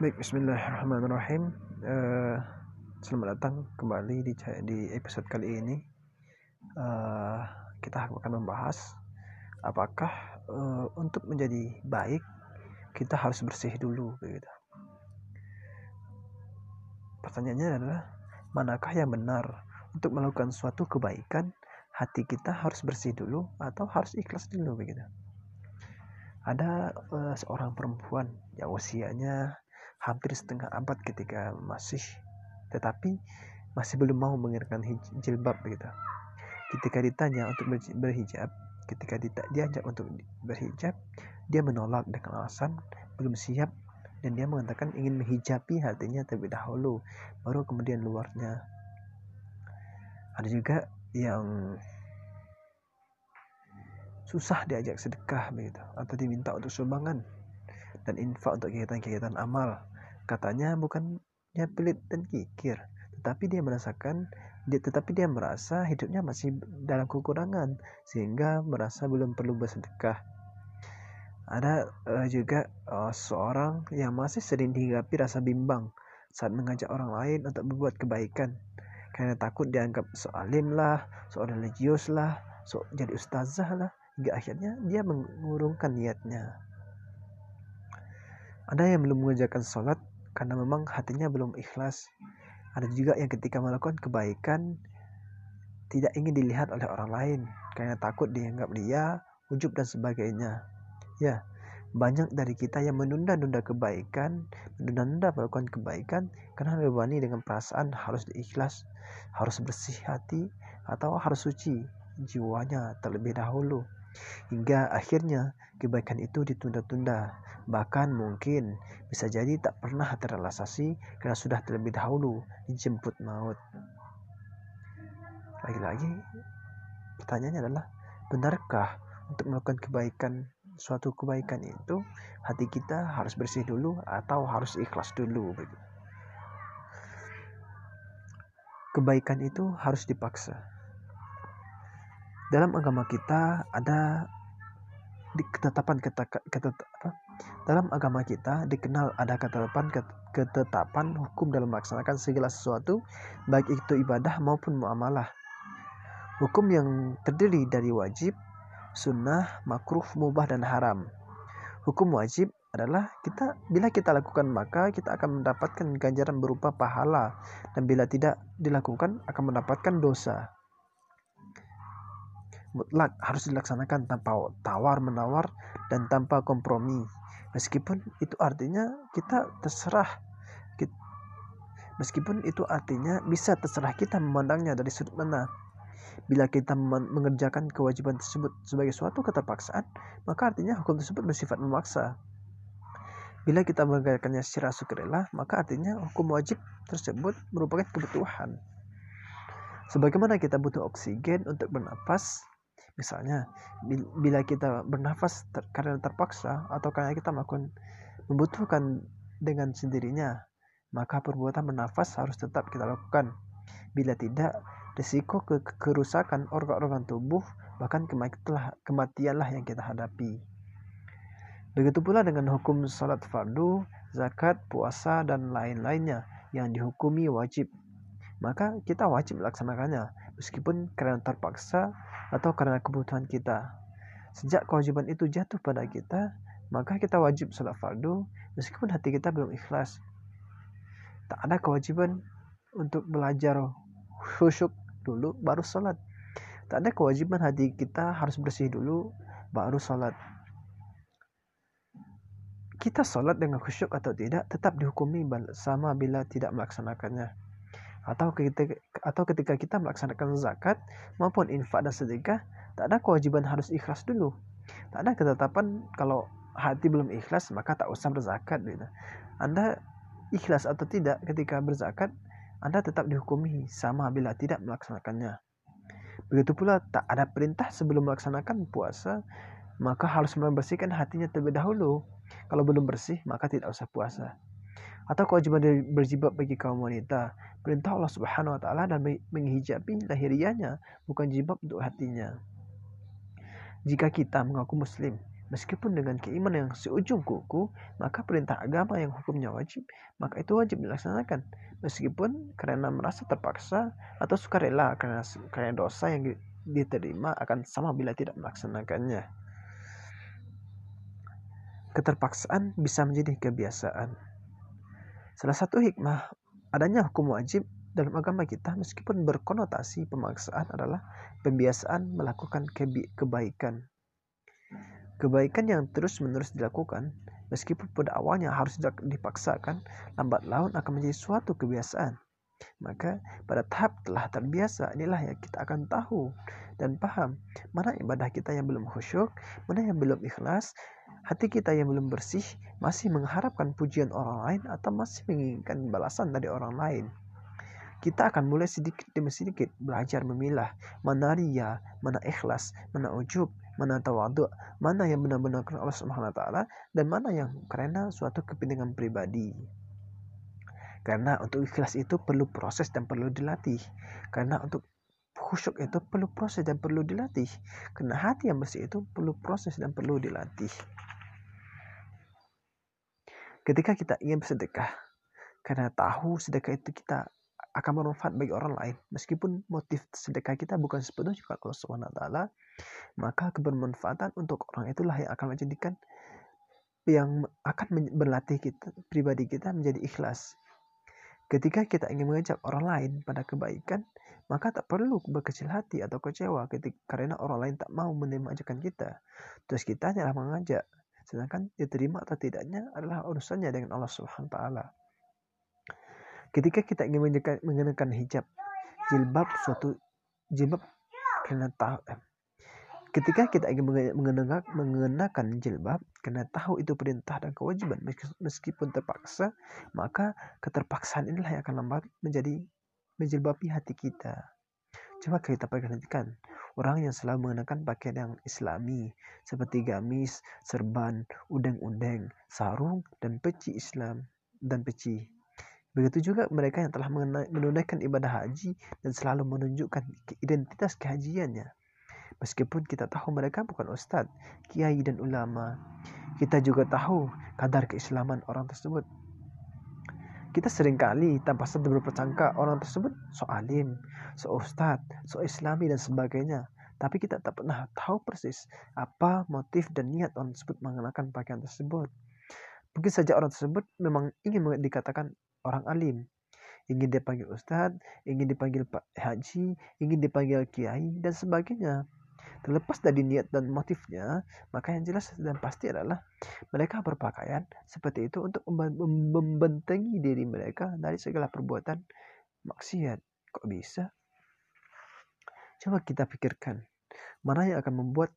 Baik, Bismillahirrahmanirrahim. Uh, selamat datang kembali di di episode kali ini. Uh, kita akan membahas apakah uh, untuk menjadi baik kita harus bersih dulu, begitu. Pertanyaannya adalah manakah yang benar untuk melakukan suatu kebaikan? Hati kita harus bersih dulu atau harus ikhlas dulu, begitu. Ada uh, seorang perempuan yang usianya hampir setengah abad ketika masih tetapi masih belum mau mengenakan jilbab begitu. Ketika ditanya untuk berhijab, ketika diajak untuk berhijab, dia menolak dengan alasan belum siap dan dia mengatakan ingin menghijabi hatinya terlebih dahulu, baru kemudian luarnya. Ada juga yang susah diajak sedekah begitu atau diminta untuk sumbangan dan infak untuk kegiatan-kegiatan amal Katanya bukannya pelit dan kikir, tetapi dia merasakan dia tetapi dia merasa hidupnya masih dalam kekurangan sehingga merasa belum perlu bersedekah. Ada uh, juga uh, seorang yang masih sering dihinggapi rasa bimbang saat mengajak orang lain untuk berbuat kebaikan karena takut dianggap soalim lah, seorang religius lah, so jadi ustazah lah, hingga akhirnya dia mengurungkan niatnya. Ada yang belum mengerjakan sholat karena memang hatinya belum ikhlas. Ada juga yang ketika melakukan kebaikan tidak ingin dilihat oleh orang lain karena takut dianggap dia ujub dan sebagainya. Ya, banyak dari kita yang menunda-nunda kebaikan, menunda-nunda melakukan kebaikan karena dibebani dengan perasaan harus diikhlas, harus bersih hati, atau harus suci jiwanya terlebih dahulu. Hingga akhirnya kebaikan itu ditunda-tunda. Bahkan mungkin bisa jadi tak pernah terrealisasi karena sudah terlebih dahulu dijemput maut. Lagi-lagi pertanyaannya adalah benarkah untuk melakukan kebaikan suatu kebaikan itu hati kita harus bersih dulu atau harus ikhlas dulu Kebaikan itu harus dipaksa dalam agama kita ada di ketetapan ketet, apa? dalam agama kita dikenal ada ketetapan ketetapan hukum dalam melaksanakan segala sesuatu baik itu ibadah maupun muamalah. Hukum yang terdiri dari wajib sunnah makruh mubah dan haram. Hukum wajib adalah kita bila kita lakukan maka kita akan mendapatkan ganjaran berupa pahala dan bila tidak dilakukan akan mendapatkan dosa mutlak harus dilaksanakan tanpa tawar menawar dan tanpa kompromi. Meskipun itu artinya kita terserah meskipun itu artinya bisa terserah kita memandangnya dari sudut mana. Bila kita mengerjakan kewajiban tersebut sebagai suatu keterpaksaan maka artinya hukum tersebut bersifat memaksa. Bila kita mengerjakannya secara sukarela maka artinya hukum wajib tersebut merupakan kebutuhan. Sebagaimana kita butuh oksigen untuk bernapas Misalnya, bila kita bernafas ter karena terpaksa atau karena kita melakukan membutuhkan dengan sendirinya, maka perbuatan bernafas harus tetap kita lakukan. Bila tidak, risiko ke kerusakan organ-organ tubuh bahkan kematianlah yang kita hadapi. Begitu pula dengan hukum salat fardu, zakat, puasa, dan lain-lainnya yang dihukumi wajib. Maka kita wajib melaksanakannya, meskipun karena terpaksa atau karena kebutuhan kita. Sejak kewajiban itu jatuh pada kita, maka kita wajib sholat fardu meskipun hati kita belum ikhlas. Tak ada kewajiban untuk belajar khusyuk dulu baru sholat. Tak ada kewajiban hati kita harus bersih dulu baru sholat. Kita sholat dengan khusyuk atau tidak tetap dihukumi sama bila tidak melaksanakannya atau ketika, atau ketika kita melaksanakan zakat maupun infak dan sedekah tak ada kewajiban harus ikhlas dulu. Tak ada ketetapan kalau hati belum ikhlas maka tak usah berzakat gitu. anda ikhlas atau tidak ketika berzakat anda tetap dihukumi sama bila tidak melaksanakannya. Begitu pula tak ada perintah sebelum melaksanakan puasa maka harus membersihkan hatinya terlebih dahulu. Kalau belum bersih maka tidak usah puasa atau kewajiban berjibab bagi kaum wanita. Perintah Allah Subhanahu wa taala dan menghijabi lahiriahnya bukan jibab untuk hatinya. Jika kita mengaku muslim Meskipun dengan keimanan yang seujung kuku, maka perintah agama yang hukumnya wajib, maka itu wajib dilaksanakan. Meskipun karena merasa terpaksa atau sukarela karena, karena dosa yang diterima akan sama bila tidak melaksanakannya. Keterpaksaan bisa menjadi kebiasaan. Salah satu hikmah adanya hukum wajib dalam agama kita meskipun berkonotasi pemaksaan adalah pembiasaan melakukan kebaikan. Kebaikan yang terus-menerus dilakukan meskipun pada awalnya harus dipaksakan, lambat laun akan menjadi suatu kebiasaan. Maka pada tahap telah terbiasa inilah yang kita akan tahu dan paham mana ibadah kita yang belum khusyuk, mana yang belum ikhlas, hati kita yang belum bersih, masih mengharapkan pujian orang lain atau masih menginginkan balasan dari orang lain. Kita akan mulai sedikit demi sedikit belajar memilah mana ria, mana ikhlas, mana ujub, mana tawadu, mana yang benar-benar karena Allah Subhanahu wa taala dan mana yang karena suatu kepentingan pribadi. Karena untuk ikhlas itu perlu proses dan perlu dilatih. Karena untuk khusyuk itu perlu proses dan perlu dilatih. Karena hati yang bersih itu perlu proses dan perlu dilatih. Ketika kita ingin bersedekah, karena tahu sedekah itu kita akan bermanfaat bagi orang lain, meskipun motif sedekah kita bukan sepenuhnya juga Allah taala, maka kebermanfaatan untuk orang itulah yang akan menjadikan yang akan berlatih kita pribadi kita menjadi ikhlas. Ketika kita ingin mengajak orang lain pada kebaikan, maka tak perlu berkecil hati atau kecewa ketika karena orang lain tak mau menerima ajakan kita. Terus kita hanya mengajak, sedangkan diterima atau tidaknya adalah urusannya dengan Allah Subhanahu wa taala. Ketika kita ingin mengenakan hijab, jilbab suatu jilbab karena tahu eh, ketika kita ingin mengenakan, mengenakan jilbab karena tahu itu perintah dan kewajiban meskipun terpaksa maka keterpaksaan inilah yang akan lambat menjadi menjilbabi hati kita. Coba kita perhatikan orang yang selalu mengenakan pakaian yang islami seperti gamis, serban, udeng-udeng, sarung, dan peci Islam dan peci. Begitu juga mereka yang telah menunaikan ibadah haji dan selalu menunjukkan identitas kehajiannya. Meskipun kita tahu mereka bukan ustadz, kiai dan ulama, kita juga tahu kadar keislaman orang tersebut. Kita sering kali tanpa sadar berprasangka orang tersebut so alim, so ustad, so islami dan sebagainya. Tapi kita tak pernah tahu persis apa motif dan niat orang tersebut mengenakan pakaian tersebut. Mungkin saja orang tersebut memang ingin dikatakan orang alim. Ingin dipanggil ustadz, ingin dipanggil pak haji, ingin dipanggil kiai, dan sebagainya. Terlepas dari niat dan motifnya, maka yang jelas dan pasti adalah mereka berpakaian seperti itu untuk membentengi diri mereka dari segala perbuatan maksiat. Kok bisa? Coba kita pikirkan, mana yang akan membuat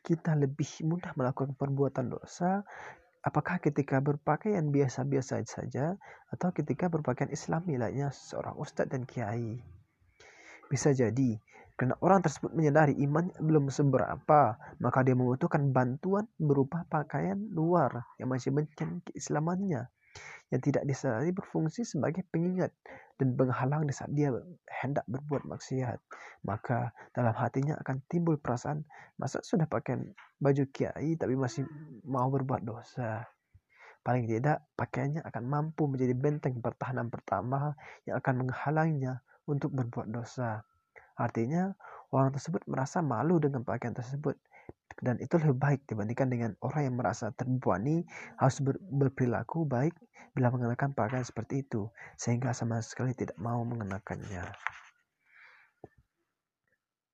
kita lebih mudah melakukan perbuatan dosa Apakah ketika berpakaian biasa-biasa saja atau ketika berpakaian islami lainnya seorang ustadz dan kiai? Bisa jadi karena orang tersebut menyadari iman belum seberapa, maka dia membutuhkan bantuan berupa pakaian luar yang masih mencerminkan keislamannya yang tidak disadari berfungsi sebagai pengingat dan penghalang di saat dia hendak berbuat maksiat. Maka dalam hatinya akan timbul perasaan, masa sudah pakai baju kiai tapi masih mau berbuat dosa. Paling tidak, pakaiannya akan mampu menjadi benteng pertahanan pertama yang akan menghalanginya untuk berbuat dosa. Artinya, orang tersebut merasa malu dengan pakaian tersebut. Dan itu lebih baik dibandingkan dengan orang yang merasa terbebani harus ber, berperilaku baik bila mengenakan pakaian seperti itu. Sehingga sama sekali tidak mau mengenakannya.